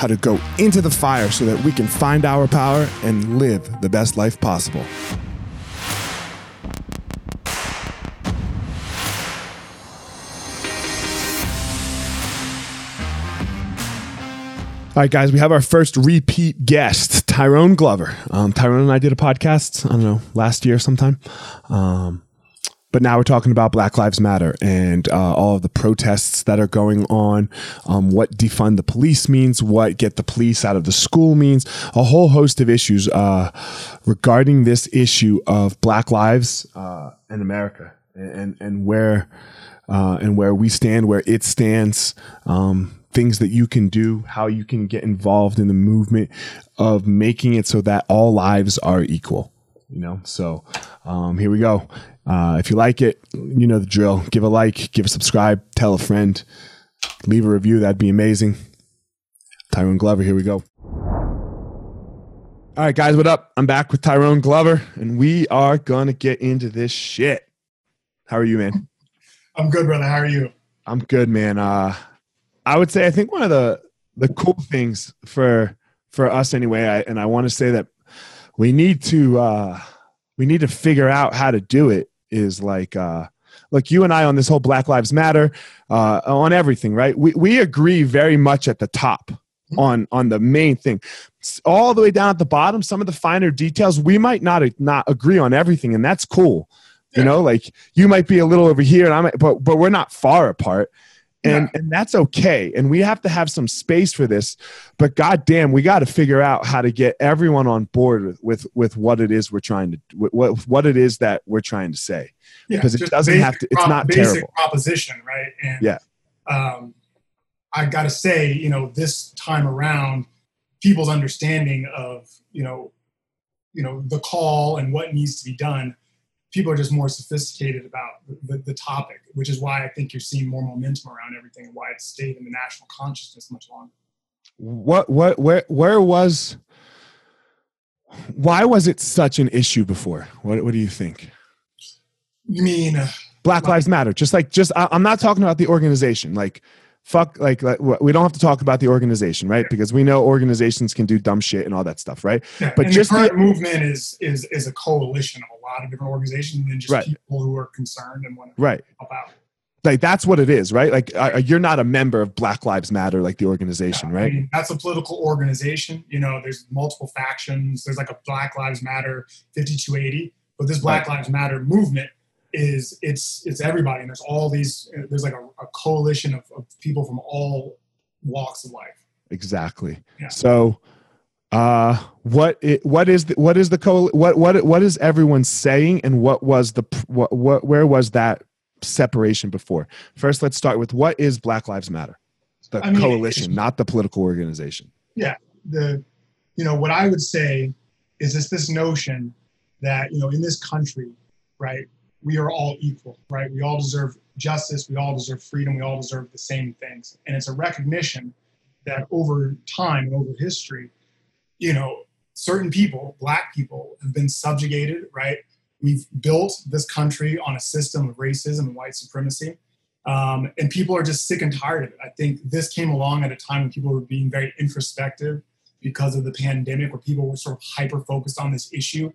how to go into the fire so that we can find our power and live the best life possible. All right, guys, we have our first repeat guest, Tyrone Glover. Um, Tyrone and I did a podcast, I don't know, last year sometime. Um, but now we're talking about Black Lives Matter and uh, all of the protests that are going on, um, what defund the police means, what get the police out of the school means, a whole host of issues uh, regarding this issue of Black lives uh, in America and and where uh, and where we stand, where it stands. Um, things that you can do, how you can get involved in the movement of making it so that all lives are equal. You know, so um, here we go. Uh, if you like it, you know the drill. Give a like, give a subscribe, tell a friend, leave a review. That'd be amazing. Tyrone Glover, here we go. All right, guys, what up? I'm back with Tyrone Glover, and we are going to get into this shit. How are you, man? I'm good, brother. How are you? I'm good, man. Uh, I would say I think one of the the cool things for for us anyway, I, and I want to say that we need to uh, we need to figure out how to do it is like uh like you and I on this whole Black Lives Matter, uh, on everything, right? We we agree very much at the top mm-hmm. on on the main thing. All the way down at the bottom, some of the finer details, we might not not agree on everything, and that's cool. You know, like you might be a little over here, and I might, but but we're not far apart and yeah. and that's okay and we have to have some space for this but goddamn we got to figure out how to get everyone on board with with, with what it is we're trying to what what it is that we're trying to say yeah, because it doesn't have to it's not basic terrible. proposition right and yeah um, i got to say you know this time around people's understanding of you know you know the call and what needs to be done people are just more sophisticated about the, the, topic, which is why I think you're seeing more momentum around everything and why it's stayed in the national consciousness much longer. What, what, where, where was, why was it such an issue before? What, what do you think? You mean uh, Black Lives Matter? Just like, just, I, I'm not talking about the organization. Like, fuck like, like we don't have to talk about the organization right because we know organizations can do dumb shit and all that stuff right yeah, but just the current the, movement is is is a coalition of a lot of different organizations and just right. people who are concerned and want to right help out Like that's what it is, right? Like uh, you're not a member of Black Lives Matter, like the organization, Yeah, I right? mean, that's a political organization. You know, there's multiple factions. There's like a Black Lives Matter 5280, but this Black Lives Matter movement is it's it's everybody. And there's all these. There's like a, a coalition of, of people from all walks of life. Exactly. Yeah. So, uh, what it, what is the, what is the co what what what is everyone saying, and what was the what, what where was that separation before? First, let's start with what is Black Lives Matter, the I mean, coalition, not the political organization. Yeah the you know what i would say is this this notion that you know in this country right we are all equal right? We all deserve justice. We all deserve freedom. We all deserve the same things. And it's a recognition that over time and over history you know certain people black people have been subjugated right? We've built this country on a system of racism and white supremacy. Um, and people are just sick and tired of it. I think this came along at a time when people were being very introspective because of the pandemic where people were sort of hyper focused on this issue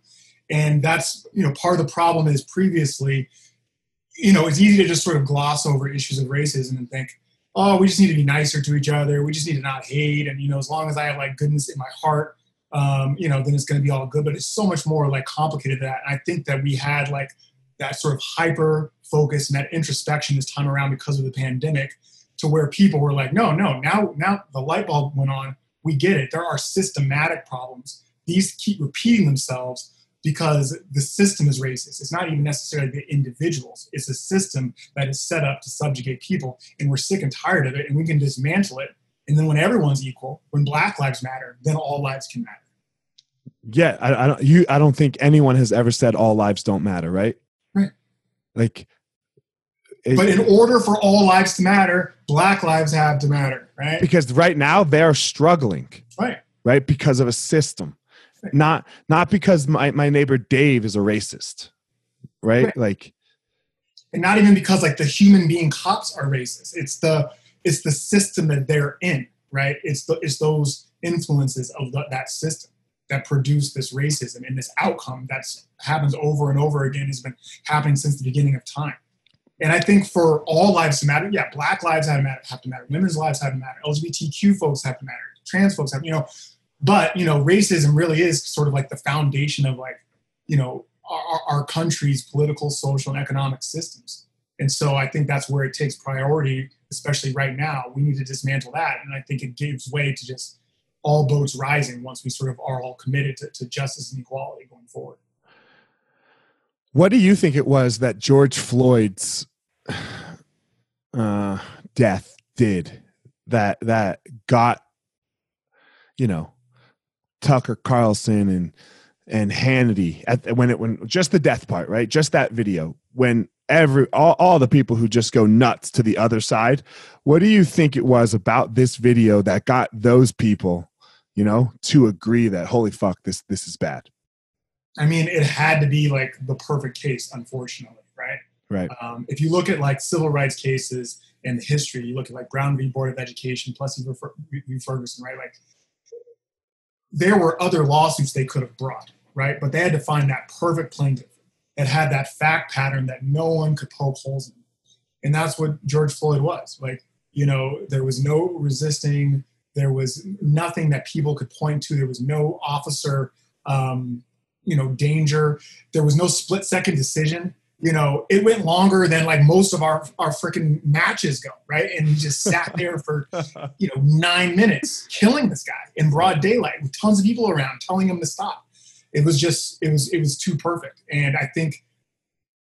and that's you know part of the problem is previously you know it's easy to just sort of gloss over issues of racism and think oh we just need to be nicer to each other. We just need to not hate. And you know as long as i have like goodness in my heart um, you know then it's going to be all good. But it's so much more like complicated than that. And i think that we had like that sort of hyper focus and that introspection this time around because of the pandemic to where people were like no no now now the light bulb went on. We get it. There are systematic problems. These keep repeating themselves because the system is racist. It's not even necessarily the individuals. It's a system that is set up to subjugate people, and we're sick and tired of it, and we can dismantle it. And then when everyone's equal, when Black lives matter, then all lives can matter. Yeah, I, I don't you I don't think anyone has ever said all lives don't matter, right? Right. Like, it- But in order for all lives to matter, Black lives have to matter, right? because right now they're struggling. Right. right because of a system. Not not because my, my neighbor dave is a racist right, Right. like and not even because like the human being cops are racist. It's the it's the system that they're in, right? It's the it's those influences of the, that system that produce this racism and this outcome that's happens over and over again has been happening since the beginning of time. And I think for all lives to matter, yeah, black lives have to matter, have to matter, women's lives have to matter, LGBTQ folks have to matter, trans folks have, you know, but you know, racism really is sort of like the foundation of like, you know, our, our country's political, social, and economic systems. And so I think that's where it takes priority, especially right now. We need to dismantle that. And I think it gives way to just all boats rising once we sort of are all committed to, to justice and equality going forward. what do you think it was that george floyd's uh, death did that that got you know tucker carlson and and hannity at when it when just the death part right just that video when every all, all the people who just go nuts to the other side what do you think it was about this video that got those people you know to agree that holy fuck this this is bad I mean, it had to be like the perfect case, unfortunately, right? right Um, if you look at like civil rights cases in the history, you look at like Brown v. Board of Education, Plessy v. Ferguson, right? Like there were other lawsuits they could have brought, right? But they had to find that perfect plaintiff that had that fact pattern that no one could poke holes in. And that's what George Floyd was. Like, you know, there was no resisting, there was nothing that people could point to, there was no officer, um, you know, danger, there was no split second decision you know, it went longer than like most of our our freaking matches go, right? And he just sat there for you know nine minutes, killing this guy in broad daylight with tons of people around, telling him to stop. It was just it was it was too perfect, and I think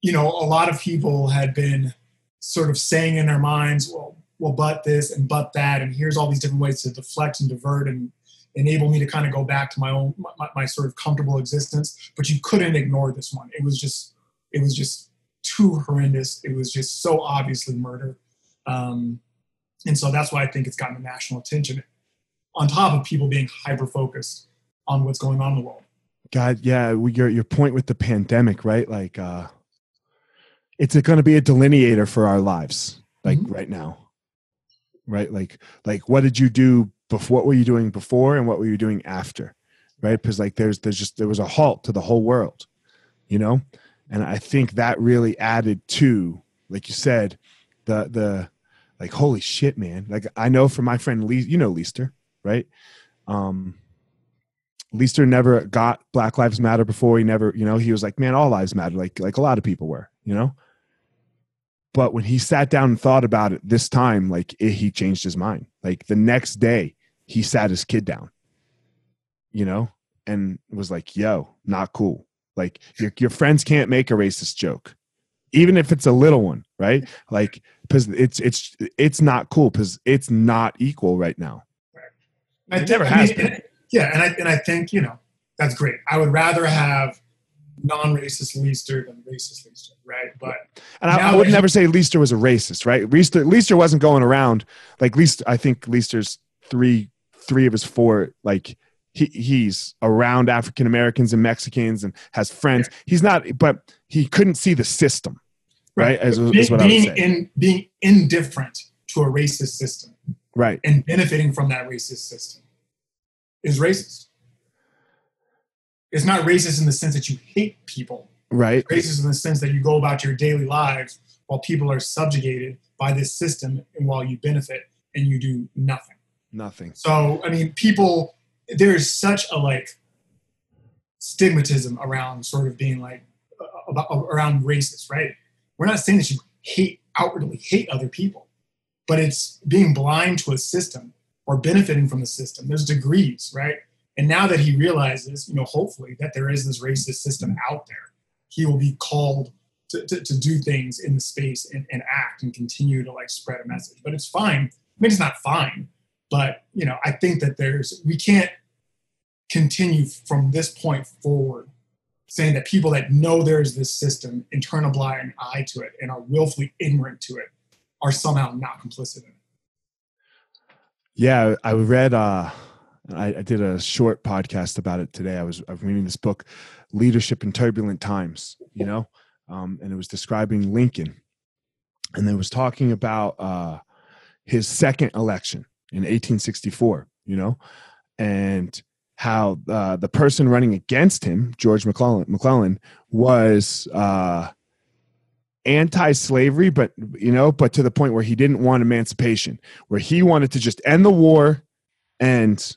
you know a lot of people had been sort of saying in their minds, well, well, but this and but that, and here's all these different ways to deflect and divert and enable me to kind of go back to my own my, my sort of comfortable existence. But you couldn't ignore this one. It was just it was just too horrendous. It was just so obviously murder. Um, and so that's why I think it's gotten national attention on top of people being hyper focused on what's going on in the world. God, yeah, your your point with the pandemic, right? Like, uh, it's going to be a delineator for our lives, like right now, right? Like, like what did you do before? What were you doing before, and what were you doing after, right? Because like, there's there's just there was a halt to the whole world, you know, and I think that really added to, like you said, the the like holy shit man. Like i know from my friend lee you know Leister, right? Um never got black lives matter before. He never you know he was like man all lives matter like like a lot of people were you know? But when he sat down and thought about it this time like it, he changed his mind. Like the next day he sat his kid down you know and was like yo not cool like your, your friends can't make a racist joke even if it's a little one right like because it's it's it's not cool because it's not equal right now I It think- never I has mean, been. yeah, and I and I think you know that's great. I would rather have non-racist Leister than racist Leister, right? But And I, I would never say Leister was a racist, right? Leister, Leister wasn't going around like Least. I think Leister's three, three of his four, like he he's around African Americans and Mexicans and has friends. He's not, but he couldn't see the system, right? As, being, is what I would being in being indifferent to a racist system right, and benefiting from that racist system is racist. It's not racist in the sense that you hate people. right, Racist in the sense that you go about your daily lives while people are subjugated by this system and while you benefit and you do nothing. nothing. So, I mean, people, there's such a like stigmatism around sort of being like about around racist, right? We're not saying that you hate outwardly hate other people, but it's being blind to a system or benefiting from the system. There's degrees, right? And now that he realizes, you know, hopefully that there is this racist system out there, he will be called to, to, to do things in the space and, and act and continue to like spread a message. But it's fine. I mean, it's not fine, but you know, I think that there's we can't continue from this point forward saying that people that know there's this system and turn a blind eye to it and are willfully ignorant to it are somehow not complicit in it. Yeah, I read. uh I, I did a short podcast about it today. I was, I was reading this book, "Leadership in Turbulent Times." You know, um, and it was describing Lincoln, and it was talking about uh, his second election in 1864. You know, and how uh, the person running against him, George McClellan, McClellan was uh, anti-slavery, but you know, but to the point where he didn't want emancipation, where he wanted to just end the war and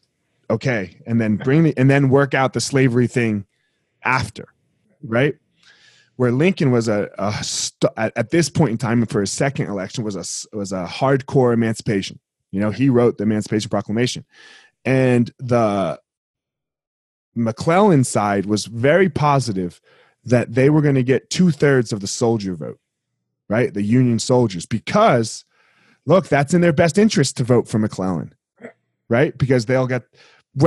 okay, and then bring the and then work out the slavery thing after, right? Where Lincoln was a, a st- at, at this point in time for his second election was a was a hardcore emancipation. You know, he wrote the Emancipation Proclamation, and the McClellan side was very positive that they were going to get two thirds of the soldier vote, right? The Union soldiers, because look, that's in their best interest to vote for McClellan, right? Because they'll get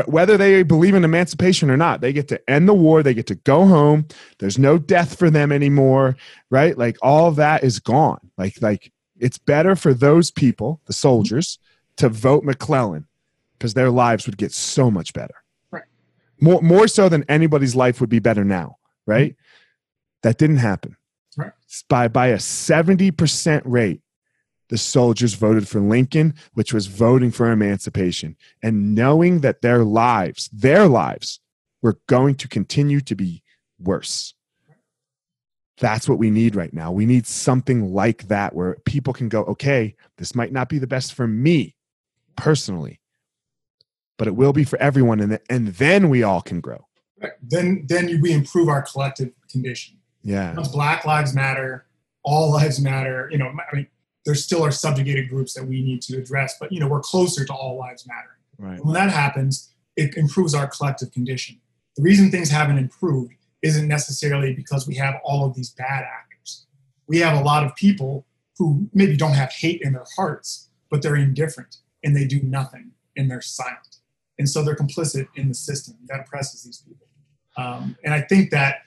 whether they believe in emancipation or not, they get to end the war, they get to go home. There's no death for them anymore, right? Like all that is gone. Like like it's better for those people, the soldiers, to vote McClellan because their lives would get so much better. Right. More more so than anybody's life would be better now, right? That didn't happen. Right. By by a 70% rate, the soldiers voted for Lincoln, which was voting for emancipation, and knowing that their lives, their lives, were going to continue to be worse. That's what we need right now. We need something like that where people can go, okay, this might not be the best for me personally, but it will be for everyone. And, and then we all can grow. Right. Then then we improve our collective condition. Yeah. Once Black Lives Matter, all lives matter. You know, I mean, there still are subjugated groups that we need to address, but you know, we're closer to all lives mattering. Right. When that happens, it improves our collective condition. The reason things haven't improved isn't necessarily because we have all of these bad actors. We have a lot of people who maybe don't have hate in their hearts, but they're indifferent and they do nothing and they're silent. And so they're complicit in the system that oppresses these people. Um, and I think that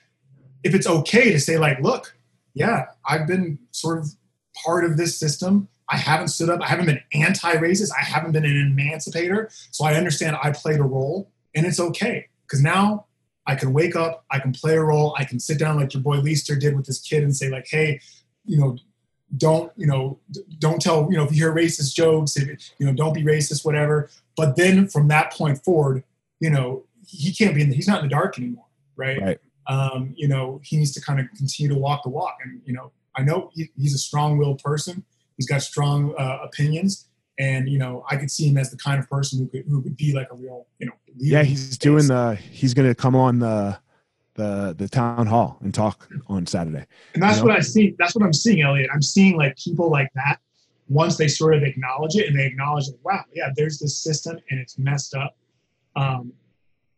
if it's okay to say, like, look, yeah, I've been sort of part of this system. I haven't stood up. I haven't been anti-racist. I haven't been an emancipator. So I understand I played a role, and it's okay because now I can wake up. I can play a role. I can sit down like your boy Leister did with this kid and say, like, hey, you know, don't you know, don't tell you know if you hear racist jokes, if, you know, don't be racist, whatever. But then from that point forward, you know, he can't be in. The, he's not in the dark anymore, right? Right. Um, you know, he needs to kind of continue to walk the walk. And you know, I know he, he's a strong-willed person. He's got strong uh, opinions, and you know, I could see him as the kind of person who could who could be like a real, you know, leader Yeah, he's doing the. He's gonna come on the, the the town hall and talk on Saturday. And that's you know? what I see. That's what I'm seeing, Elliot. I'm seeing like people like that. Once they sort of acknowledge it and they acknowledge, like, wow, yeah, there's this system and it's messed up. Um,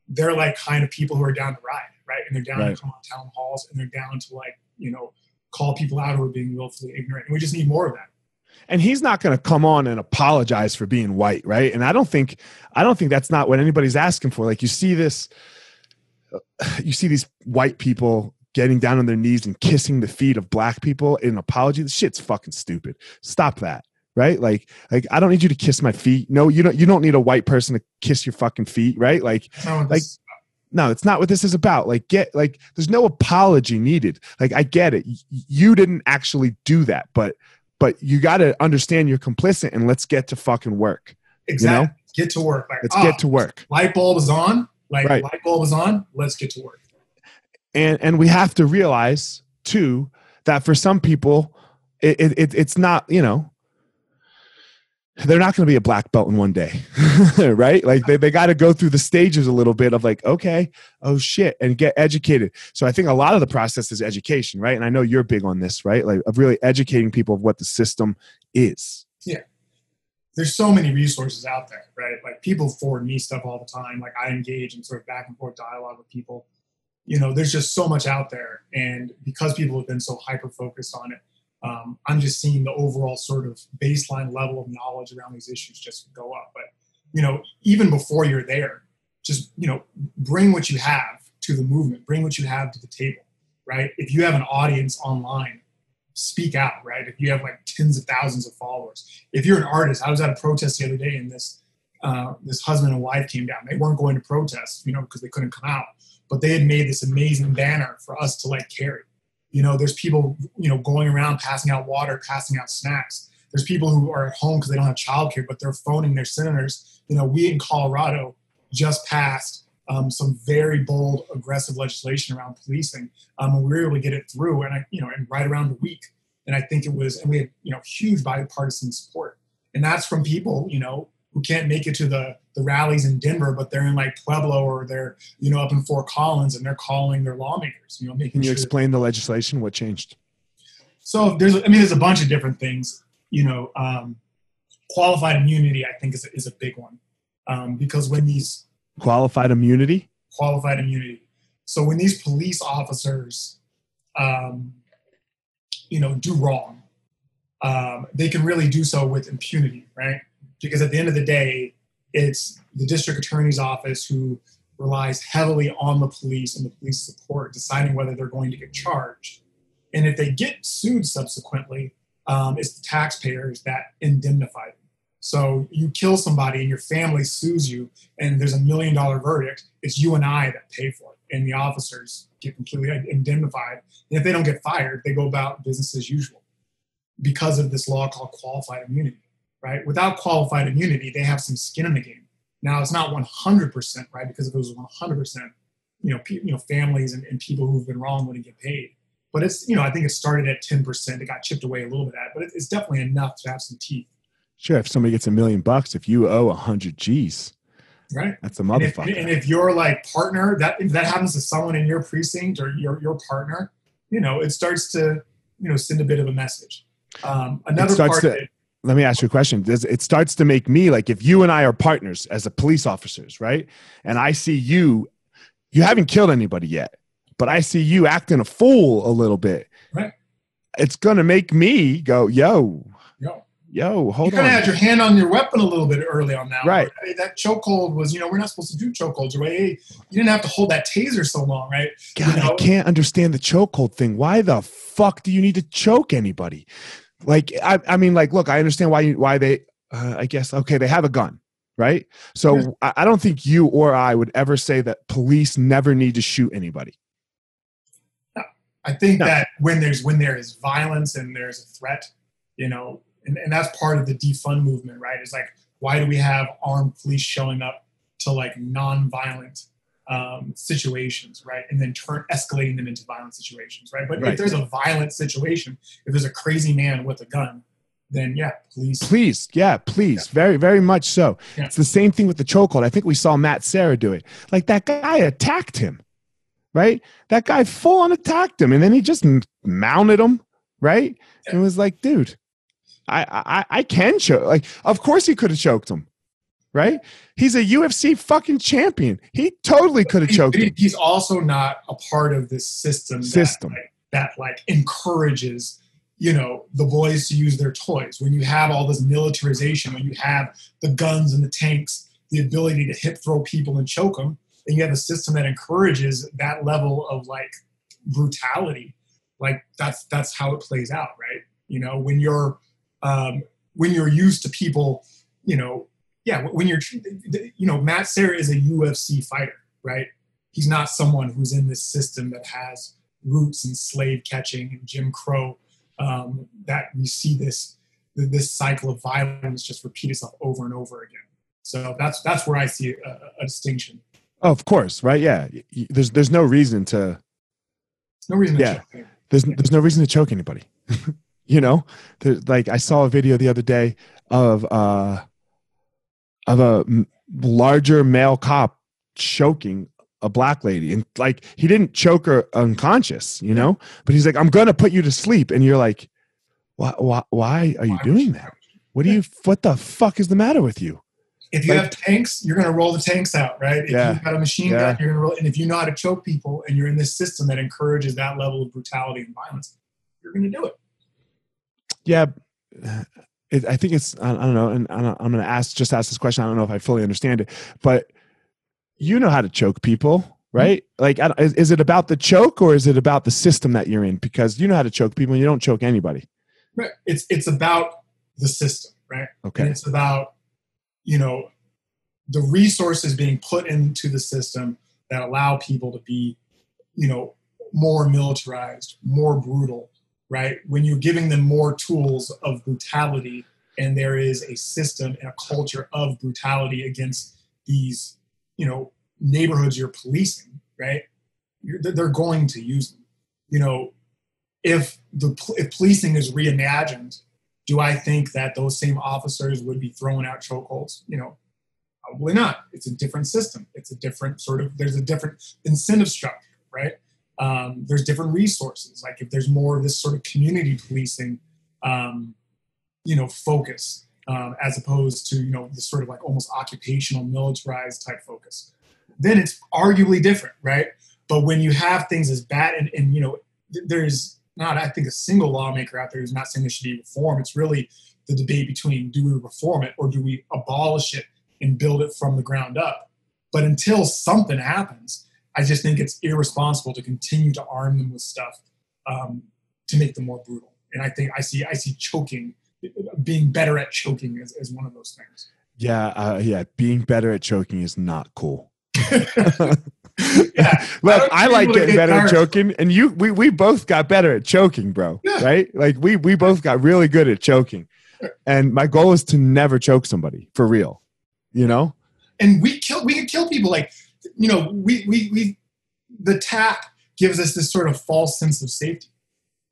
they're like kind of people who are down to ride, right? And they're down Right. to come on town halls and they're down to like, you know, call people out who are being willfully ignorant. And we just need more of that. and he's not going to come on and apologize for being white right and i don't think i don't think that's not what anybody's asking for like you see this you see these white people getting down on their knees and kissing the feet of black people in an apology? This shit's fucking stupid. Stop that right? Like like i don't need you to kiss my feet. No you don't you don't need a white person to kiss your fucking feet right? Like That's Like, no it's not what this is about. Like get like there's no apology needed. Like i get it. You didn't actually do that but but you got to understand you're complicit and let's get to fucking work exactly. Get to work. Like, let's ah, get to work. light bulb is on. Like Right. light bulb is on. Let's get to work. and and we have to realize too that for some people it, it, it it's not you know they're not going to be a black belt in one day right like they, they got to go through the stages a little bit of like okay oh shit and get educated so i think a lot of the process is education right and i know you're big on this right like of really educating people of what the system is there's so many resources out there, right? Like people forward me stuff all the time. Like I engage in sort of back and forth dialogue with people. You know, there's just so much out there, and because people have been so hyper focused on it, um, I'm just seeing the overall sort of baseline level of knowledge around these issues just go up. But you know, even before you're there, just you know, bring what you have to the movement. Bring what you have to the table, right? If you have an audience online, speak out, right? If you have like tens of thousands of followers, if you're an artist, I was at a protest the other day, and this uh, this husband and wife came down. They weren't going to protest, you know, because they couldn't come out, but they had made this amazing banner for us to like carry. You know, there's people, you know, going around passing out water, passing out snacks. There's people who are at home because they don't have childcare, but they're phoning their senators. You know, we in Colorado just passed um, some very bold, aggressive legislation around policing. Um, and we were able to get it through, and I, you know, and right around the week. And I think it was, and we had, you know, huge bipartisan support. And that's from people, you know, who can't make it to the the rallies in Denver, but they're in like Pueblo or they're, you know, up in Fort Collins, and they're calling their lawmakers, you know, making can you sure. explain the legislation what changed So there's, I mean, there's a bunch of different things. You know, um, qualified immunity, I think, is a, is a big one um, because when these qualified immunity qualified immunity, so when these police officers, um, you know, do wrong, um, they can really do so with impunity, right? Because at the end of the day, it's the district attorney's office who relies heavily on the police and the police support deciding whether they're going to get charged. And if they get sued subsequently, um, it's the taxpayers that indemnify them. So you kill somebody and your family sues you, and there's a million dollar verdict. It's you and I that pay for it, and the officers get completely indemnified. And if they don't get fired, they go about business as usual because of this law called qualified immunity. Right? Without qualified immunity, they have some skin in the game. Now it's not 100% right because if it was 100%, you know, pe- you know, families and, and people who've been wrong wouldn't get paid. But it's, you know, I think it started at 10%. It got chipped away a little bit at, but it, it's definitely enough to have some teeth, sure if somebody gets a million bucks if you owe a hundred g's right? that's a And if, motherfucker and if your like partner that if that happens to someone in your precinct or your your partner, you know, it starts to you know send a bit of a message. Um, another part to- of it, let me ask you a question. Does it starts to make me like if you and I are partners as a police officers, right? And I see you, you haven't killed anybody yet, but I see you acting a fool a little bit. Right. It's gonna make me go, yo, you know, yo, you kind of had your hand on your weapon a little bit early on that. Right. Hey, that chokehold was, you know, we're not supposed to do chokeholds. right? hey, you didn't have to hold that taser so long, right? God, you know- I can't understand the chokehold thing. Why the fuck do you need to choke anybody? Like, I, I mean, like, look, I understand why you, why they, uh, I guess, okay, they have a gun, right? So Yeah. I, I don't think you or I would ever say that police never need to shoot anybody. I think No. that when there's when there is violence and there's a threat, you know, and, and that's part of the defund movement, right? It's like why do we have armed police showing up to like non-violent um, situations, right? And then turn escalating them into violent situations, right? But Right. if there's a violent situation, if there's a crazy man with a gun, then yeah, please. Please, yeah, please, very, very much so. Yeah. It's the same thing with the chokehold. I think we saw Matt Serra do it. Like that guy attacked him, right? That guy full on attacked him, and then he just mounted him, right? And was like, dude, I, I, I can choke. Like, of course he could have choked him, right? He's a UFC fucking champion. He totally could have choked he- him. he's also not a part of this system. System. that, like, that like encourages you know the boys to use their toys. When you have all this militarization, when you have the guns and the tanks, the ability to hip throw people and choke them, and you have a system that encourages that level of like brutality. Like that's that's how it plays out, right? You know, when you're um, when you're used to people, you know, yeah, when you're, you know, Matt Serra is a UFC fighter, right? He's not someone who's in this system that has roots in slave catching and Jim Crow. Um, that we see this this cycle of violence just repeat itself over and over again. So that's that's where I see a, a distinction. Oh, of course, right? Yeah. There's there's no reason to There's no reason to Yeah. there's there's no reason to choke anybody. you know, there's like I saw a video the other day of uh of a larger male cop choking a black lady and like he didn't choke her unconscious, you know, but he's like I'm going to put you to sleep and you're like why why, why are you Why doing you that? What do you what the fuck is the matter with you? If you Like- have tanks, you're going to roll the tanks out, right? If Yeah. you've got a machine Yeah. gun, you're to roll. And if you know how to choke people, and you're in this system that encourages that level of brutality and violence, you're going to do it. Yeah, it, I think it's I, I don't know, and I don't- I'm going to ask just ask this question. I don't know if I fully understand it, but you know how to choke people, mm-hmm. right? Like, I don't- is, is it about the choke or is it about the system that you're in? Because you know how to choke people, and you don't choke anybody. Right. It's it's about the system, right? And Okay, it's about you know the resources being put into the system that allow people to be you know more militarized more brutal right when you're giving them more tools of brutality and there is a system and a culture of brutality against these you know neighborhoods you're policing right you're, they're- going to use them you know if the if policing is reimagined do I think that those same officers would be throwing out chokeholds? You know, probably not. It's a different system. It's a different sort of. There's a different incentive structure, right? Um, there's different resources. Like if there's more of this sort of community policing, um, you know, focus um, as opposed to you know this sort of like almost occupational militarized type focus, then it's arguably different, right? But when you have things as bad and, and you know, th- there's not I think a single lawmaker out there who's not saying there should be reform. It's really the debate between do we reform it or do we abolish it and build it from the ground up. But until something happens, I just think it's irresponsible to continue to arm them with stuff um, to make them more brutal. And I think I see I see choking, being better at choking as, as one of those things. yeah, uh, yeah. Being better at choking is not cool. Yeah, Look, don't I like getting get better at choking, and you, we, we both got better at choking, bro. Yeah. Right? Like we, we both got really good at choking, and my goal is to never choke somebody for real. You know? and we kill we can kill people like you know we we we the tap gives us this sort of false sense of safety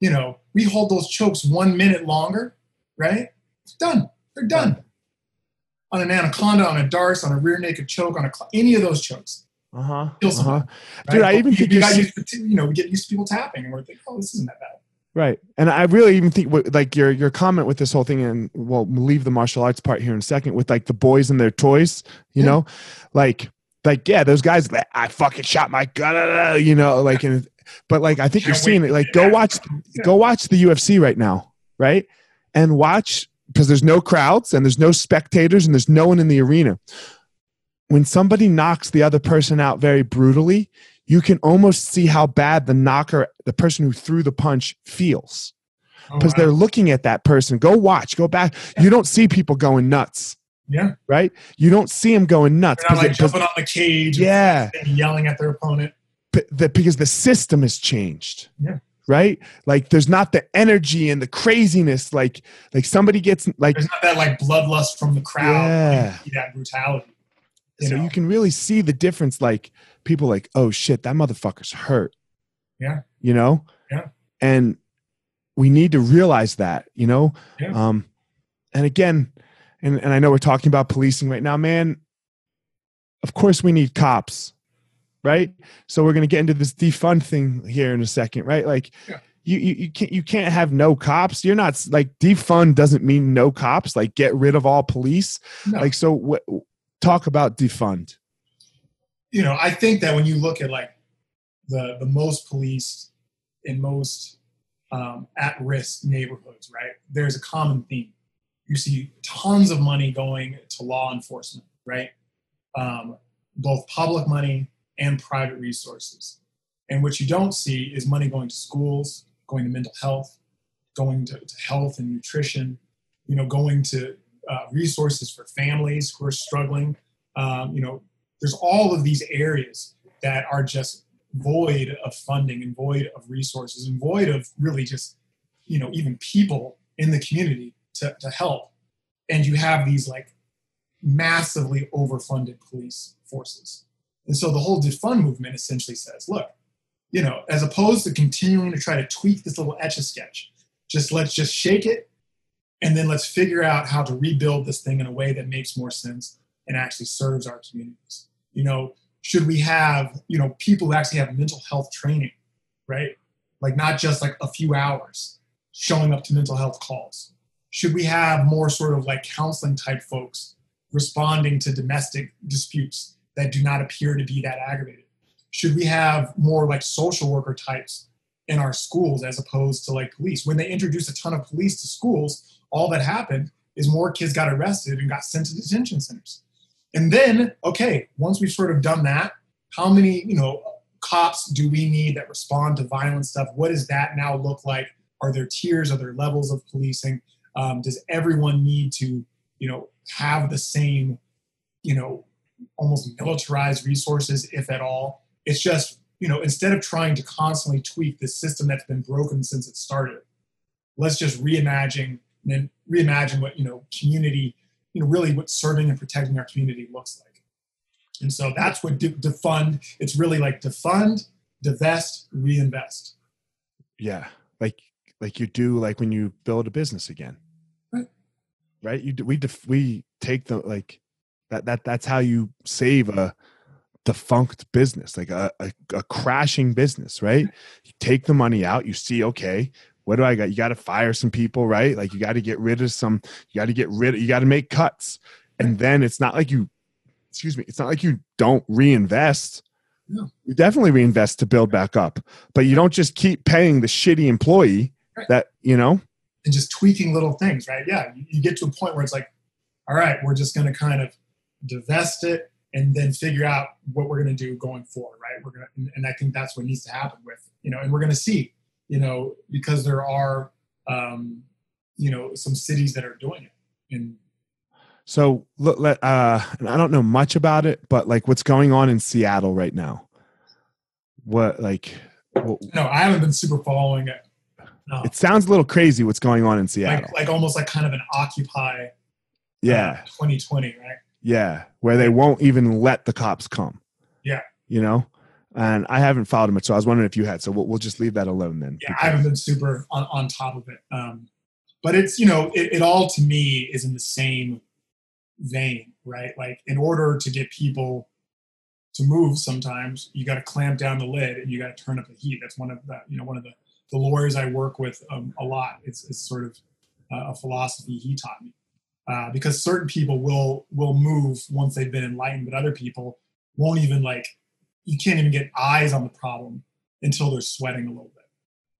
you know we hold those chokes one minute longer right it's done they're done on an anaconda on a D'Arce on a rear naked choke on a cl- any of those chokes Uh huh. Uh-huh. someone. Dude. I But even we, think you got used to, you know we get used to people tapping and we're thinking oh this isn't that bad Right. And I really even think like your your comment with this whole thing and well we'll leave the martial arts part here in a second with like the boys and their toys, you Yeah. know? Like like yeah, those guys like, I fucking shot my gun, you know, like and but like I think you're seeing it like go watch go watch the UFC right now, right? And watch because there's no crowds and there's no spectators and there's no one in the arena. When somebody knocks the other person out very brutally, you can almost see how bad the knocker, the person who threw the punch, feels Oh, because wow. they're looking at that person. Go watch, go back. You don't see people going nuts, yeah right? You don't see them going nuts they're not like jumping on the cage yeah, and yelling at their opponent the, because the system has changed. Yeah. Right? Like there's not the energy and the craziness. Like like somebody gets like there's not that like bloodlust from the crowd Yeah. that brutality you so know? you can really see the difference. Like people like, oh shit, that motherfucker's hurt. Yeah. You know? Yeah. And we need to realize that, you know? Yeah. Um, and again, and, and I know we're talking about policing right now, man. Of course, we need cops, right? So we're going to get into this defund thing here in a second, right? Like, Yeah. you, you you can't you can't have no cops. You're not like defund doesn't mean no cops. Like, get rid of all police. No. Like, so what? Talk about defund. you know, I think that when you look at like the the most police and most um, at risk neighborhoods, right? There's a common theme. You see tons of money going to law enforcement, right? Um, both public money and private resources. And what you don't see is money going to schools, going to mental health, going to, to health and nutrition, you know, going to uh, resources for families who are struggling. Um, you know, there's all of these areas that are just void of funding and void of resources and void of really just you know even people in the community to, to help. And you have these like massively overfunded police forces. And so the whole defund movement essentially says look you know as opposed to continuing to try to tweak this little etch a sketch just let's just shake it and then let's figure out how to rebuild this thing in a way that makes more sense and actually serves our communities. You know should we have you know people who actually have mental health training right? Like not just like a few hours showing up to mental health calls should we have more sort of like counseling type folks responding to domestic disputes that do not appear to be that aggravated should we have more like social worker types in our schools as opposed to like police when they introduced a ton of police to schools all that happened is more kids got arrested and got sent to detention centers and then, okay, once we've sort of done that, how many, you know, cops do we need that respond to violent stuff? What does that now look like? Are there tiers? Are there levels of policing? Um, does everyone need to, you know, have the same, you know, almost militarized resources, if at all? It's just, you know, instead of trying to constantly tweak this system that's been broken since it started, let's just reimagine and reimagine what, you know, community you know really what serving and protecting our community looks like and so that's what de- defund it's really like defund divest reinvest Yeah, like like you do like when you build a business again. Right? You we def, we take the like that that that's how you save a defunct business, like a, a a crashing business, right? You take the money out, you see, okay, what do I got? You got to fire some people, right? Like you got to get rid of some. You got to get rid. of, You got to make cuts, and then it's not like you. Excuse me. It's not like you don't reinvest. You definitely reinvest to build back up, but you don't just keep paying the shitty employee Right. that you know. And just tweaking little things right yeah you, you get to a point where it's like all right we're just going to kind of divest it and then figure out what we're going to do going forward right we're going to and, and i think that's what needs to happen with you know and we're going to see you know because there are um you know some cities that are doing it and So look, let uh, and I don't know much about it, but like what's going on in Seattle right now? What like? What, no i haven't been super following it no. it sounds a little crazy. What's going on in Seattle? like, like almost like kind of an occupy uh, yeah, 2020 right yeah, where they won't even let the cops come. Yeah. you know. And I haven't followed much, so I was wondering if you had. So we'll, we'll just leave that alone then. yeah i haven't been super on, on top of it um but it's you know it, it all to me is in the same vein right like in order to get people to move sometimes you got to clamp down the lid and you got to turn up the heat that's one of the you know one of the the lawyers i work with um, a lot it's, it's sort of uh, a philosophy he taught me uh, because certain people will will move once they've been enlightened but other people won't even like you can't even get eyes on the problem until they're sweating a little bit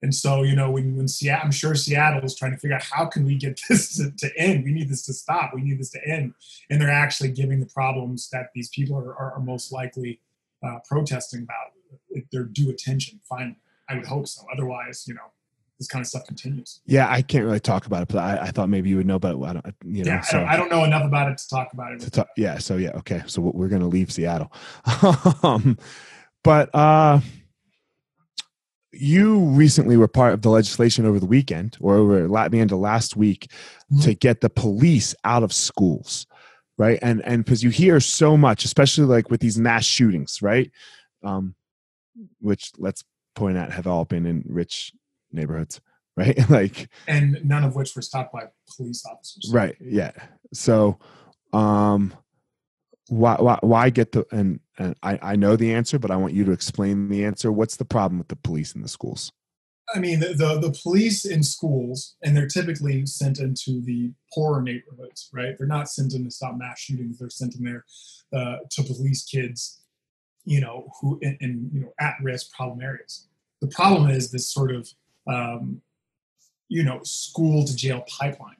and so, you know, when, when Seattle, I'm sure Seattle is trying to figure out how can we get this to, to end? We need this to stop. We need this to end. And they're actually giving the problems that these people are, are, are most likely uh, protesting about their due attention. Finally, I would hope so. Otherwise, you know, this kind of stuff continues. Yeah, I can't really talk about it, but I, I thought maybe you would know. But I don't, you know. Yeah, so I, don't, I don't know enough about it to talk about it. to talk, yeah. So yeah, okay. So we're gonna leave Seattle, um, but uh, you recently were part of the legislation over the weekend or over la- the end of last week to get the police out of schools, right? And and because you hear so much, especially like with these mass shootings, right? Um, which let's point out have all been in rich neighborhoods. right? like, and none of which were stopped by police officers. right, yeah. So, um, why, why, why get the and and I, I know the answer, but I want you to explain the answer. What's the problem with the police in the schools? I mean, the, the, the police in schools, and they're typically sent into the poorer neighborhoods, right? They're not sent in to stop mass shootings. They're sent in there uh, to police kids, you know, who in, in you know at risk problem areas. The problem is this sort of um, you know school to jail pipeline,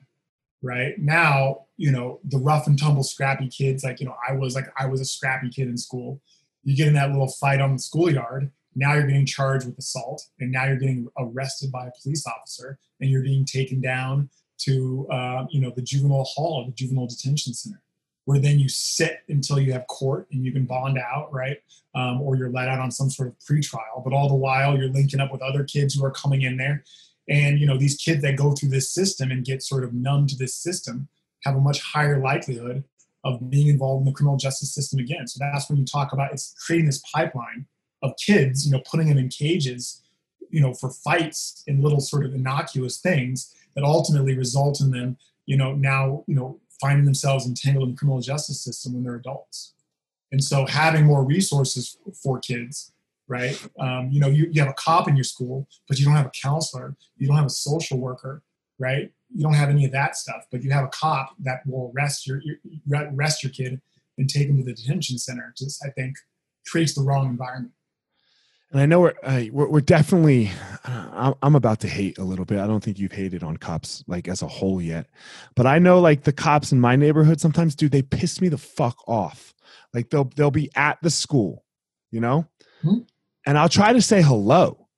right? Now, you know, the rough and tumble, scrappy kids, like you know, I was like I was a scrappy kid in school. You get in that little fight on the schoolyard now you're getting charged with assault and now you're getting arrested by a police officer and you're being taken down to uh, you know the juvenile hall the juvenile detention center where then you sit until you have court and you can bond out right? Um, or you're let out on some sort of pretrial but all the while you're linking up with other kids who are coming in there. And you know these kids that go through this system and get sort of numb to this system have a much higher likelihood of being involved in the criminal justice system again. So that's when you talk about it's creating this pipeline of kids, you know, putting them in cages, you know, for fights and little sort of innocuous things that ultimately result in them, you know, now, you know, finding themselves entangled in the criminal justice system when they're adults. And so having more resources for kids, right? Um, you know, you, you have a cop in your school, but you don't have a counselor, you don't have a social worker, right? You don't have any of that stuff, but you have a cop that will arrest your, your arrest your kid and take him to the detention center. Just I think creates the wrong environment and I know we're, uh, we're, we're definitely uh, I'm about to hate a little bit. I don't think you've hated on cops like as a whole yet, but I know like the cops in my neighborhood sometimes, dude, they piss me the fuck off. Like they'll they'll be at the school, you know, mm-hmm. and I'll try to say hello.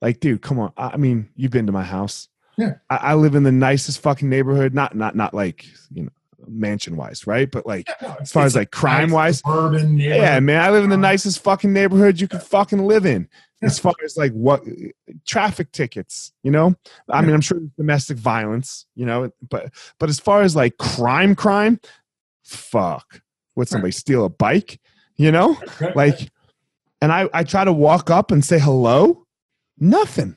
Like, dude, come on. I mean, you've been to my house. Yeah, I, I live in the nicest fucking neighborhood. Not not not like you know mansion wise, right? But like yeah, as far as like crime wise, urban, yeah, man, I live in the nicest fucking neighborhood you could fucking live in. As far as like what traffic tickets, you know, I mean, I'm sure domestic violence, you know, but but as far as like crime, crime, fuck, would somebody steal a bike, you know, like, and I I try to walk up and say hello, nothing,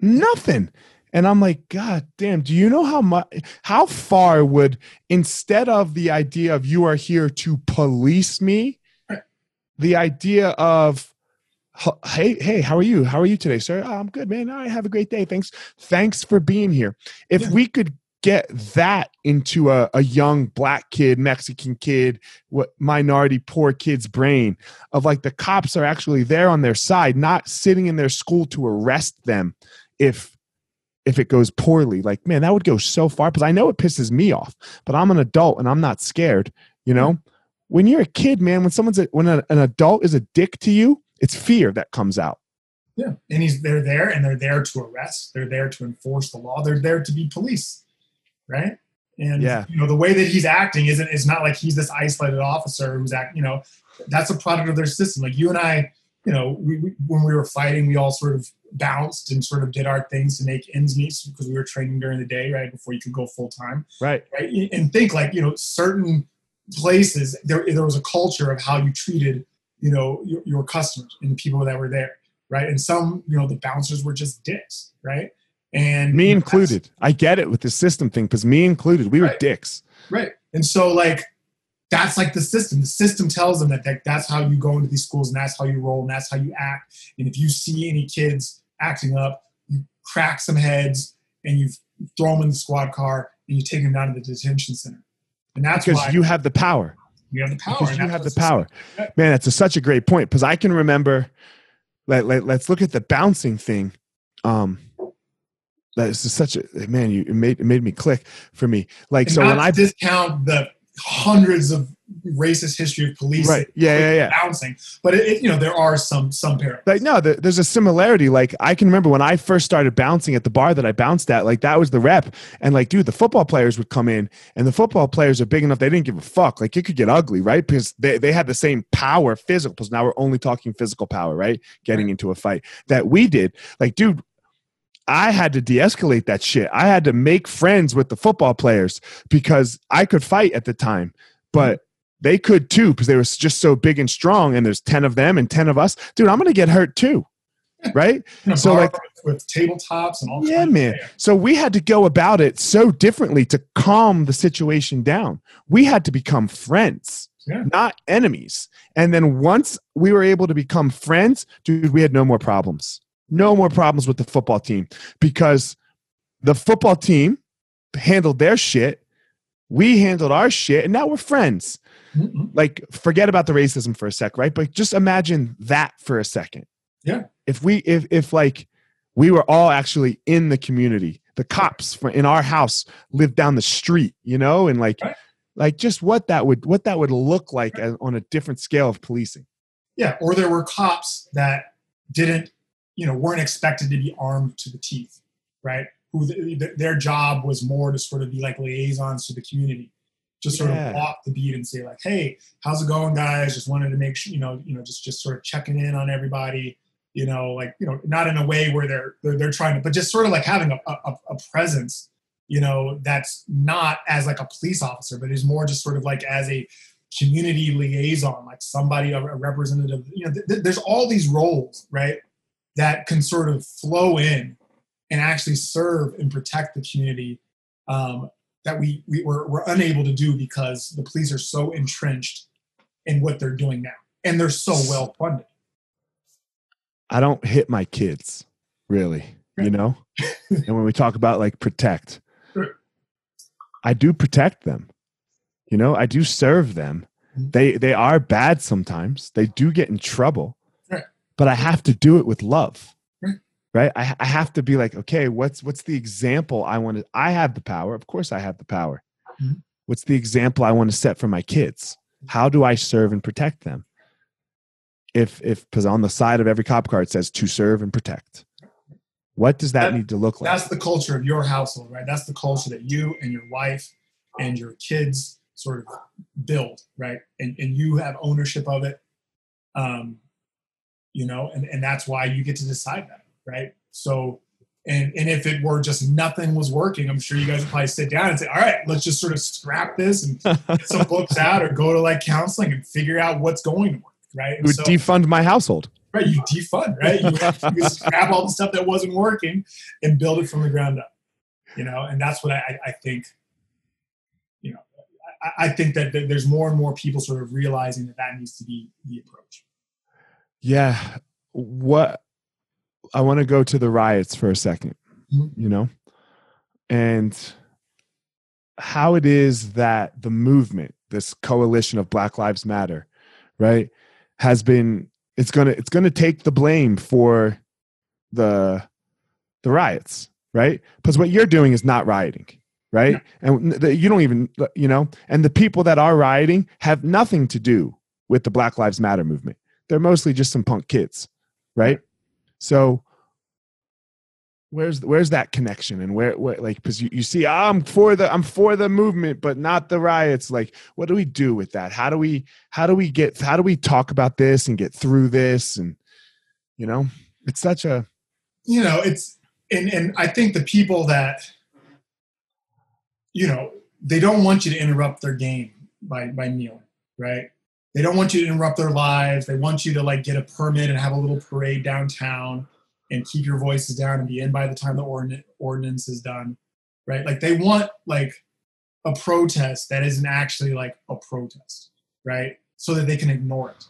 nothing. And I'm like, God damn, do you know how much, how far would, instead of the idea of you are here to police me, the idea of, hey, hey, how are you? How are you today, sir? Oh, I'm good, man. I have a great day. Thanks. Thanks for being here. If yeah. we could get that into a, a young black kid, Mexican kid, what minority poor kid's brain of like the cops are actually there on their side, not sitting in their school to arrest them if if it goes poorly. Like, man, that would go so far because I know it pisses me off, but I'm an adult and I'm not scared. You know, mm-hmm. when you're a kid, man, when someone's a, when a, an adult is a dick to you, it's fear that comes out. Yeah, and he's they're there and they're there to arrest. They're there to enforce the law. They're there to be police, right? And yeah. you know the way that he's acting isn't it's not like he's this isolated officer who's act. You know, that's a product of their system. Like you and I, you know, we, we, when we were fighting, we all sort of bounced and sort of did our things to make ends meet because we were training during the day, right, before you could go full time. Right. Right. And think like, you know, certain places there there was a culture of how you treated, you know, your, your customers and the people that were there. Right. And some, you know, the bouncers were just dicks, right? And me included. I get it with the system thing because me included, we were right. dicks. Right. And so like that's like the system. The system tells them that, that that's how you go into these schools and that's how you roll and that's how you act. And if you see any kids acting up, you crack some heads and you throw them in the squad car and you take them down to the detention center. And that's because you have the power. You have the power. Because you have the power. Man, that's a, such a great point. Because I can remember. Let, let, let's look at the bouncing thing. Um, that is such a man. You it made it made me click for me. Like and so when I discount the hundreds of racist history of police right. Yeah yeah yeah. bouncing. But it, it, you know there are some some parallels. Like no there's a similarity. Like i can remember when i first started bouncing at the bar that i bounced at like that was the rep. And like dude the football players would come in and the football players are big enough they didn't give a fuck. Like it could get ugly right? Because they, they had the same power physical because now we're only talking physical power right? Getting into a fight that we did. Like dude I had to de escalate that shit. I had to make friends with the football players because I could fight at the time, but mm-hmm. they could too because they were just so big and strong. And there's 10 of them and 10 of us. Dude, I'm going to get hurt too. Right. so, like, with tabletops and all. Yeah, man. So we had to go about it so differently to calm the situation down. We had to become friends, Yeah. not enemies. And then once we were able to become friends, dude, we had no more problems. No more problems with the football team because the football team handled their shit. We handled our shit, and now we're friends. Mhm. Like, forget about the racism for a sec, right? But just imagine that for a second. Yeah. If we, if, if like, we were all actually in the community. The cops for, in our house lived down the street, you know, and like, Right. like just what that would what that would look like as, on a different scale of policing. Yeah, or there were cops that didn't, you know, weren't expected to be armed to the teeth, right? Who th- th- their job was more to sort of be like liaisons to the community, just sort Yeah. of walk the beat and say like, "Hey, how's it going, guys? Just wanted to make sure, you know, you know, just just sort of checking in on everybody." You know, like you know, not in a way where they're they're, they're trying to, but just sort of like having a, a, a presence, you know, that's not as like a police officer, but is more just sort of like as a community liaison, like somebody, a a representative. You know, th- th- there's all these roles, right, that can sort of flow in and actually serve and protect the community um, that we, we were, we're unable to do because the police are so entrenched in what they're doing now, and they're so well funded. I don't hit my kids, really, you know? and when we talk about like protect. I do protect them. You know, I do serve them. Mhm. They they are bad sometimes. They do get in trouble. But I have to do it with love. Right. I, I have to be like, okay, what's what's the example I want to I have the power. Of course I have the power. Mhm. What's the example I want to set for my kids? How do I serve and protect them? If if because on the side of every cop car it says to serve and protect. What does that That- need to look like? That's the culture of your household, right? That's the culture that you and your wife and your kids sort of build, right? And and you have ownership of it. Um, you know, and, and that's why you get to decide that, right? So and and if it were just nothing was working, I'm sure you guys would probably sit down and say, all right, let's just sort of scrap this and get some books out or go to like counseling and figure out what's going to work, right? And would so- defund my household. right you defund right you, you scrap all the stuff that wasn't working and build it from the ground up you know and that's what i, I think you know I, I think that there's more and more people sort of realizing that that needs to be the approach Yeah. What I want to go to the riots for a 2nd Mhm. you know, and how it is that the movement, this coalition of Black Lives Matter, right, has been it's gonna it's gonna take the blame for the the riots, right? Because what you're doing is not rioting, right? And the, you don't even you know, and the people that are rioting have nothing to do with the Black Lives Matter movement. They're mostly just some punk kids, right? So where's where's that connection and where, where like because you, you see i'm for the i'm for the movement but not the riots. Like what do we do with that? How do we how do we get how do we talk about this and get through this? And you know it's such a you know it's and and i think the people that you know they don't want you to interrupt their game by by kneeling right they don't want you to interrupt their lives. They want you to like get a permit and have a little parade downtown and keep your voices down and be in by the time the ordin- ordinance is done right? Like they want like a protest that isn't actually like a protest right? So that they can ignore it.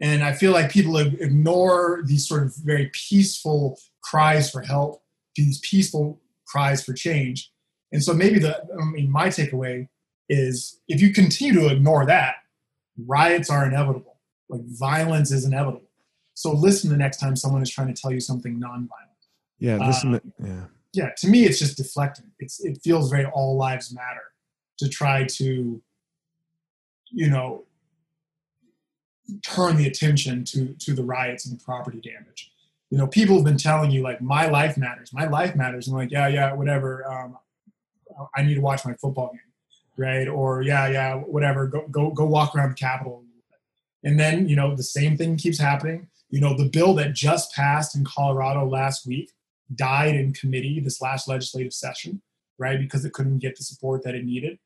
And I feel like people ignore these sort of very peaceful cries for help, these peaceful cries for change. And so maybe the, I mean, my takeaway is if you continue to ignore that, riots are inevitable. Like violence is inevitable. So listen the next time someone is trying to tell you something nonviolent. yeah listen Uh, to, yeah Yeah, to me, it's just deflecting. It's it feels very all lives matter to try to, you know, turn the attention to to the riots and the property damage. You know, people have been telling you like my life matters, my life matters, and I'm like, yeah, yeah, whatever. Um, I need to watch my football game, right? Or yeah, yeah, whatever. Go go go walk around the Capitol. And then you know the same thing keeps happening. You know, the bill that just passed in Colorado last week died in committee this last legislative session, right? Because it couldn't get the support that it needed.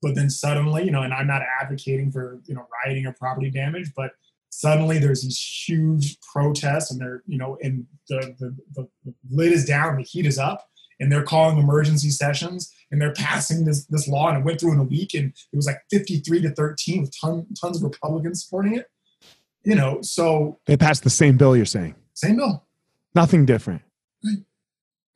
But then suddenly, you know, and I'm not advocating for, you know, rioting or property damage, but suddenly there's these huge protests and they're you know and the, the, the, lid is down the heat is up and they're calling emergency sessions and they're passing this this law and it went through in a week and it was like 53 to 13 with ton, tons of republicans supporting it you know so They passed the same bill you're saying. same bill Nothing different. right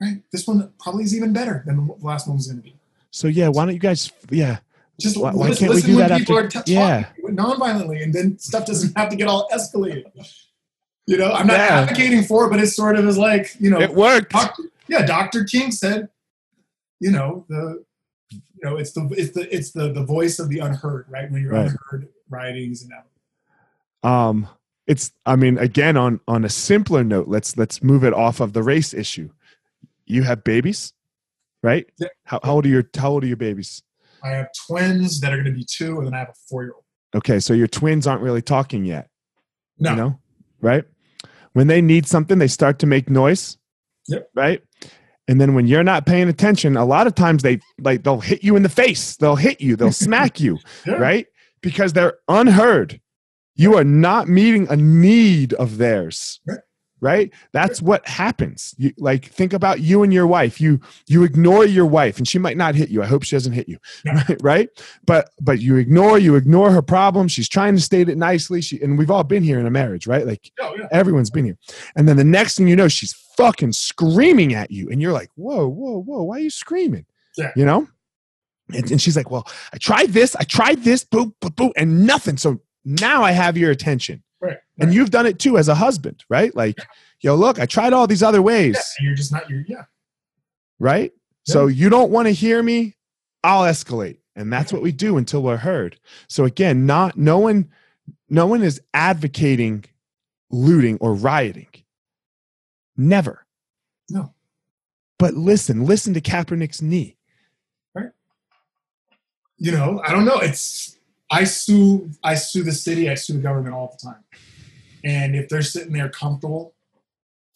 Right. this one probably is even better than the last one was going to be So yeah, why don't you guys yeah. just Why- why listen, can't we do when that people after- are t- yeah. talking non-violently and then stuff doesn't have to get all escalated you know i'm not Yeah. advocating for it but it sort of is like you know It worked. Doc- yeah, Dr. King said, you know, the you know, it's the it's the it's the the voice of the unheard, right? When you're Right. unheard writings and that. um it's i mean again on on a simpler note let's let's move it off of the race issue you have babies right Yeah. how, how old are your how old are your babies I have twins that are gonna be two, and then I have a four year old. okay so your twins aren't really talking yet No. you know right when they need something they start to make noise Yep. right and then when you're not paying attention a lot of times they like they'll hit you in the face they'll hit you they'll smack you Yeah. right because they're unheard you are not meeting a need of theirs Right. Right? That's what happens. You like think about you and your wife. You you ignore your wife and she might not hit you. I hope she doesn't hit you right, right? But but you ignore you ignore her problem she's trying to state it nicely. She and we've all been here in a marriage right? Like Oh, yeah. everyone's been here. And then the next thing you know she's fucking screaming at you and you're like whoa whoa whoa why are you screaming? Yeah. you know? And, and she's like well i tried this i tried this boop boop boop and nothing. So now i have your attention Right. and you've done it too as a husband right like yo look i tried all these other ways Yeah, you're just not you're yeah. right so you don't want to hear me i'll escalate and that's what we do until we're heard so again not no one no one is advocating looting or rioting never No. but listen listen to kaepernick's knee Right. You know, I don't know. It's I sue I sue the city, I sue the government all the time. And if they're sitting there comfortable,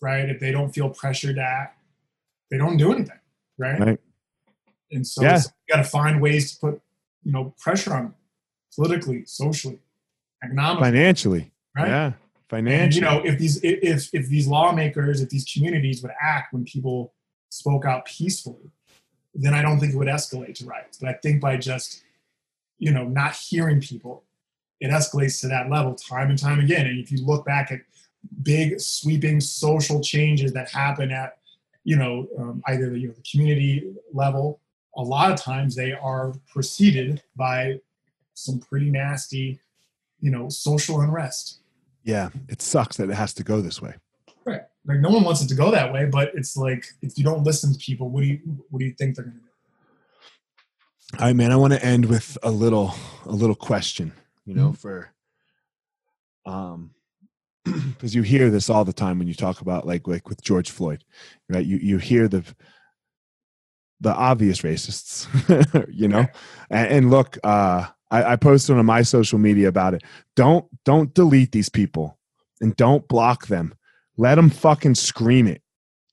right, if they don't feel pressured at, they don't do anything. Right. Right. And so Yeah. you got to find ways to put, you know, pressure on them politically, socially, economically, financially right? yeah And financially you know, if these if- if if these lawmakers, if these communities would act when people spoke out peacefully, then I don't think it would escalate to riots. But I think by just, you know, not hearing people, it escalates to that level time and time again. And if you look back at big sweeping social changes that happen at, you know, um, either the, you know, the community level, a lot of times they are preceded by some pretty nasty, you know, social unrest. yeah it sucks that it has to go this way Right. Like no one wants it to go that way, but it's like if you don't listen to people, what do you what do you think they're gonna do? All right man i want to end with a little a little question you know for um because you hear this all the time when you talk about like like with george floyd right? You you hear the the obvious racists you know? And, and look uh I, I posted on my social media about it. Don't don't delete these people and don't block them. Let them fucking scream it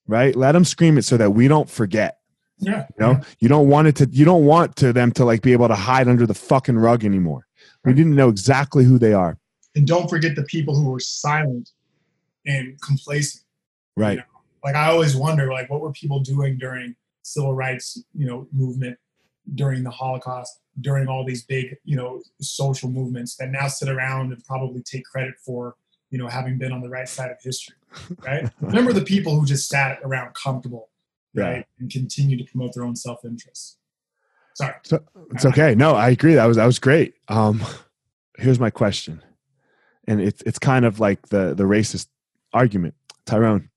right? Let them scream it so that we don't forget Yeah. you know, you don't want it to. You don't want to them to like be able to hide under the fucking rug anymore. We didn't know exactly who they are. And don't forget the people who were silent and complacent. Right. Like I always wonder, like what were people doing during civil rights, you know, movement, during the Holocaust, during all these big, you know, social movements that now sit around and probably take credit for, you know, having been on the right side of history. Right. Remember the people who just sat around comfortable, right, and continue to promote their own self-interest. Sorry. So it's okay. No, I agree. That was that was great. Um, here's my question, and it's it's kind of like the the racist argument. Tyrone,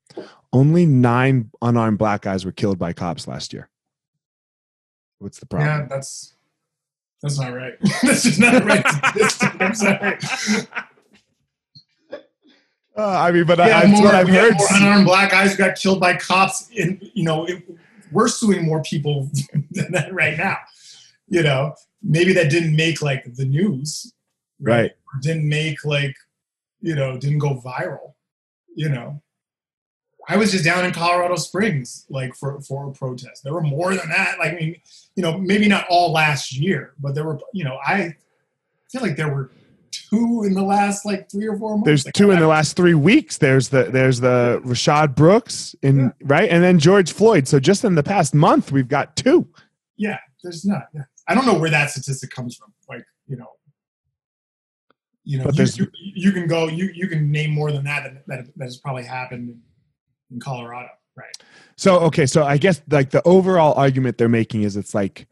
only nine unarmed black guys were killed by cops last year. What's the problem? Yeah, that's that's not right. that's just not right. I'm sorry. Uh, I mean, but We I, that's more, what I've heard. more unarmed black guys got killed by cops. And you know, it, we're suing more people than that right now. You know, maybe that didn't make like the news, Right. Or didn't make like, you know, didn't go viral. You know, I was just down in Colorado Springs like for for a protest. There were more than that. Like, I mean, you know, maybe not all last year, but there were. You know, I feel like there were two in the last like three or four months. There's Like, two in the last three weeks. There's the there's the Rayshard Brooks in Yeah. right, and then George Floyd. So just in the past month, we've got two. Yeah, there's not. Yeah. I don't know where that statistic comes from. Like, you know, you know, you, there's- you, you can go, you you can name more than that that, that, that has probably happened in, in Colorado, right? So okay, so I guess like the overall argument they're making is it's like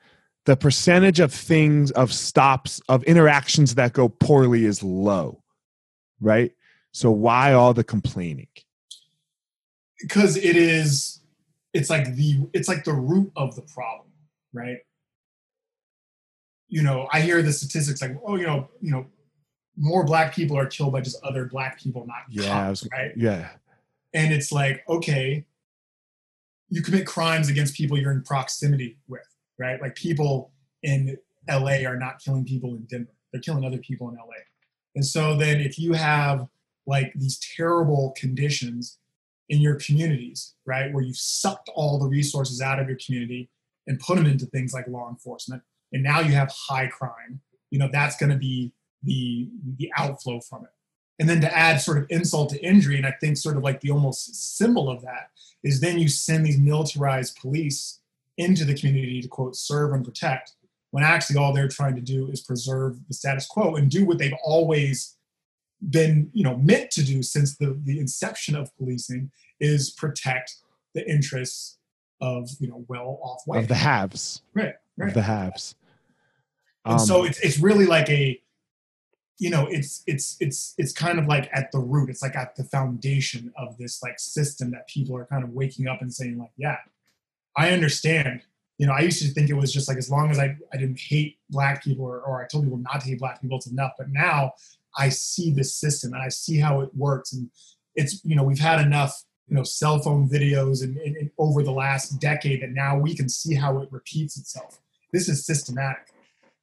the percentage of things of stops of interactions that go poorly is low, right? So why all the complaining? Because it is, it's like the it's like the root of the problem, right? You know, I hear the statistics like, oh, you know, you know, more black people are killed by just other black people, not Yeah, cops, was- right? Yeah, and it's like okay you commit crimes against people you're in proximity with right? Like people in la are not killing people in denver. They're killing other people in la and so then if you have like these terrible conditions in your communities right where you've sucked all the resources out of your community and put them into things like law enforcement and now you have high crime you know that's going to be the the outflow from it. And then to add sort of insult to injury and i think sort of like the almost symbol of that is then you send these militarized police into the community to quote serve and protect when actually all they're trying to do is preserve the status quo and do what they've always been you know meant to do since the, the inception of policing is protect the interests of you know well off white of the haves, right right. of the haves. and so Um, it's it's really like a you know it's it's it's it's kind of like at the root it's like at the foundation of this like system that people are kind of waking up and saying like yeah i understand you know i used to think it was just like as long as i, I didn't hate black people or, or i told people not to hate black people it's enough but now i see this system and i see how it works and it's you know we've had enough you know cell phone videos and, and, and over the last decade that now we can see how it repeats itself this is systematic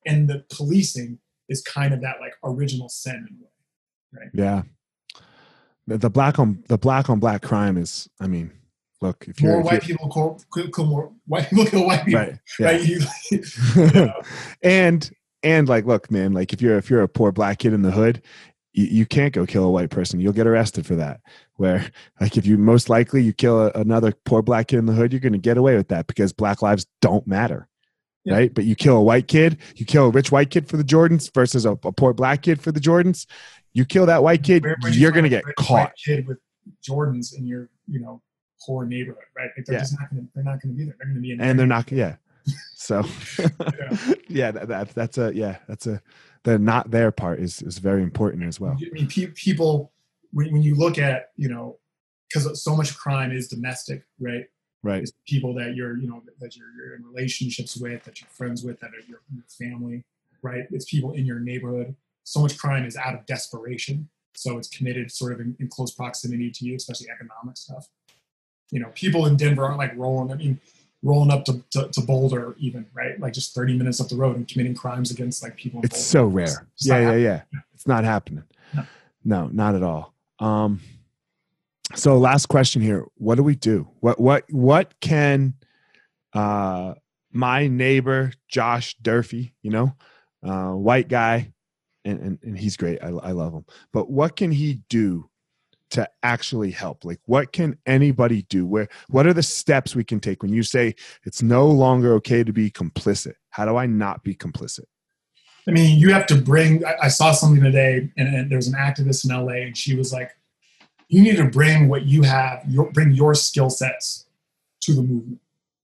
and the policing is kind of that like original sin in a way. Right. yeah, the, the black on the black on black crime is. I mean, look if you're More if white people kill, kill, kill more white people kill white people. right, yeah. Right? You, you know, and and like look man like if you're if you're a poor black kid in the hood you, you can't go kill a white person you'll get arrested for that where like if you most likely you kill a, another poor black kid in the hood you're going to get away with that because black lives don't matter Yeah. right but you kill a white kid you kill a rich white kid for the jordans versus a, a poor black kid for the jordans you kill that white kid where- where you you're going to get rich caught white Kid with Jordans in your you know poor neighborhood, right? Like they're Yeah. just not going to they're not going to be there. They're going to be in and they're not yeah so Yeah. yeah that, that, that's a yeah that's a the not there part is is very important as well I mean, pe- people when, when you look at you know because so much crime is domestic, right? right It's people that you're you know that you're, you're in relationships with, that you're friends with, that are your, your family, right? It's people in your neighborhood. So much crime is out of desperation, so it's committed sort of in, in close proximity to you, especially economic stuff. You know, people in Denver aren't like rolling. I mean, rolling up to, to, to Boulder, even right, like just 30 minutes up the road and committing crimes against like people. In it's Boulder. so rare It's yeah yeah yeah it's not happening No. no not at all um so last question here what do we do what what what can uh my neighbor josh durfee you know uh white guy and and, and he's great I, I love him but what can he do to actually help like what can anybody do where what are the steps we can take when you say it's no longer okay to be complicit how do i not be complicit I mean, you have to bring. I, saw something today, and, and there was an activist in LA, and she was like, "You need to bring what you have, your, bring your skill sets to the movement,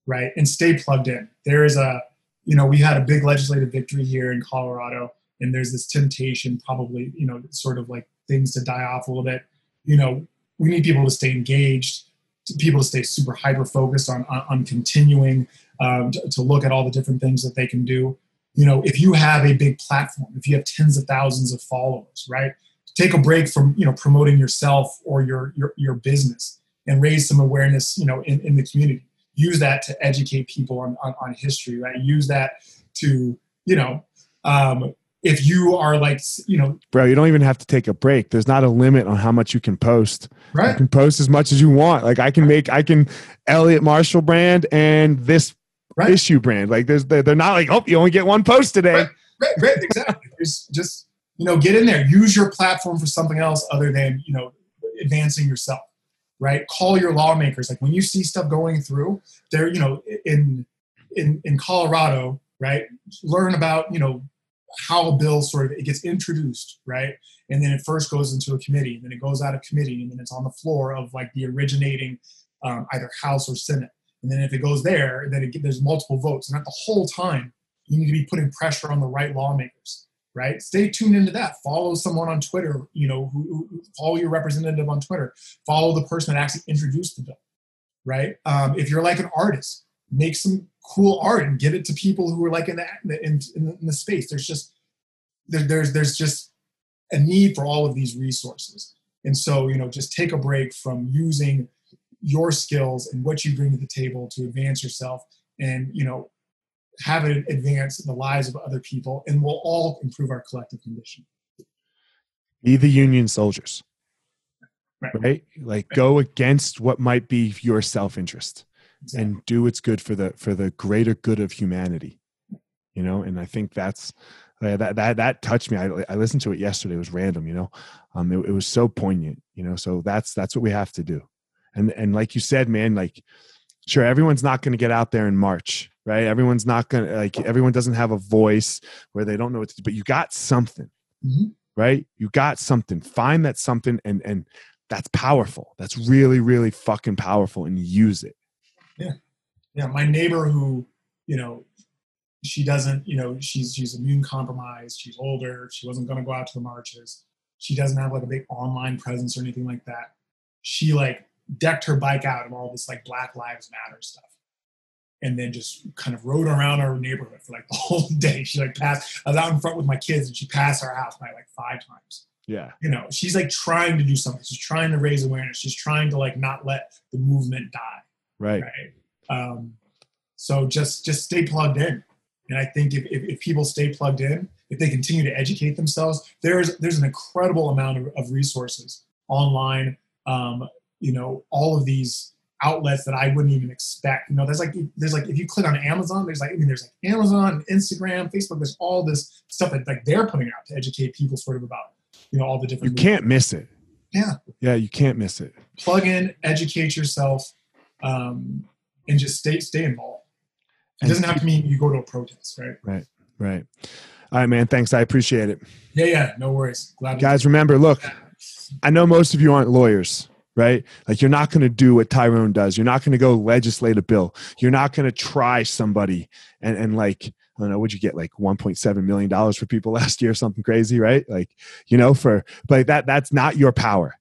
right? And stay plugged in." There is a, you know, we had a big legislative victory here in Colorado, and there's this temptation, probably, you know, sort of like things to die off a little bit. You know, we need people to stay engaged, people to stay super hyper focused on on, on continuing um, to, to look at all the different things that they can do. You know if you have a big platform if you have tens of thousands of followers right? Take a break from you know promoting yourself or your your, your business and raise some awareness you know in, in the community. Use that to educate people on, on, on history right? Use that to you know um, if you are like you know bro you don't even have to take a break there's not a limit on how much you can post right you can post as much as you want like i can make i can elliott marshall brand and this Right. issue brand like there's they're, they're not like oh you only get one post today Right. right right exactly just just you know, get in there. Use your platform for something else other than you know advancing yourself. Right? Call your lawmakers. Like when you see stuff going through, there, you know, in in in Colorado, right? Learn about you know how a bill sort of it gets introduced, right? And then it first goes into a committee, and then it goes out of committee, and then it's on the floor of like the originating um, either House or Senate. And then if it goes there, then it, there's multiple votes. And at the whole time, you need to be putting pressure on the right lawmakers, right? Stay tuned into that. Follow someone on Twitter, you know, who, who follow your representative on Twitter. Follow the person that actually introduced the bill, right? Um, if you're like an artist, make some cool art and give it to people who are like in the, in, in the space. There's just, there, there's, there's just a need for all of these resources. And so, you know, just take a break from using your skills and what you bring to the table to advance yourself and you know have it advance the lives of other people and we'll all improve our collective condition be the union soldiers right, right? like right. go against what might be your self-interest exactly. and do what's good for the for the greater good of humanity you know and i think that's uh, that that that touched me. I, I listened to it yesterday. It was random you know? Um it, it was so poignant you know? So that's that's what we have to do. And and like you said man like sure everyone's not going to get out there in march right? Everyone's not going to like everyone doesn't have a voice where they don't know what to do but you got something mm-hmm. right? You got something. Find that something and and that's powerful. That's really really fucking powerful and use it yeah yeah my neighbor who you know she doesn't you know she's she's immune compromised she's older she wasn't going to go out to the marches she doesn't have like a big online presence or anything like that she like decked her bike out of all this like Black Lives Matter stuff. And then just kind of rode around our neighborhood for like the whole day. She like passed, I was out in front with my kids and she passed our house by like five times. Yeah. You know, she's like trying to do something. She's trying to raise awareness. She's trying to like not let the movement die. Right. Right. Um, so just just stay plugged in. And I think if, if, if, people stay plugged in, if they continue to educate themselves, there's there's an incredible amount of, of resources online um, you know all of these outlets that I wouldn't even expect. You know, there's like there's like if you click on Amazon, there's like I mean there's like Amazon, Instagram, Facebook. There's all this stuff that like they're putting out to educate people sort of about you know all the different. You can't miss it. Yeah. Yeah, you can't miss it. Plug in, educate yourself, um, and just stay stay involved. It doesn't have to mean you go to a protest, right? Right. Right. All right, man. Thanks. I appreciate it. Yeah, yeah. No worries. Glad. Guys, remember, look, I know most of you aren't lawyers right? Like you're not going to do what Tyrone does. You're not going to go legislate a bill. You're not going to try somebody and and like I don't know, would you get like 1.7 million dollars for people last year, or something crazy, right? Like you know, for but that that's not your power,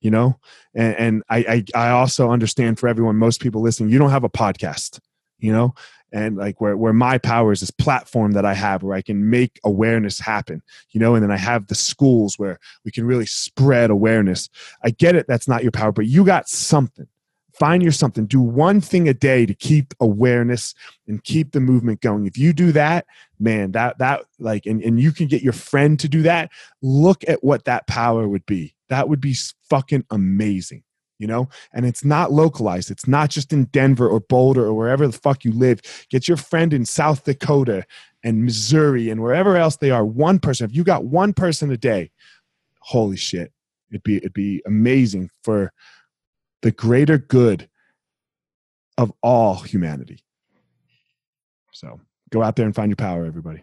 you know. And, and I, I I also understand for everyone, most people listening, you don't have a podcast, you know? And like where, where my power is this platform that i have where i can make awareness happen you know? And then i have the schools where we can really spread awareness. I get it that's not your power but you got something. Find your something. Do one thing a day to keep awareness and keep the movement going. If you do that man that that like and, and you can get your friend to do that look at what that power would be that would be fucking amazing you know? And it's not localized it's not just in denver or boulder or wherever the fuck you live. Get your friend in south dakota and missouri and wherever else they are one person if you got one person a day holy shit it'd be it'd be amazing for the greater good of all humanity. So go out there and find your power everybody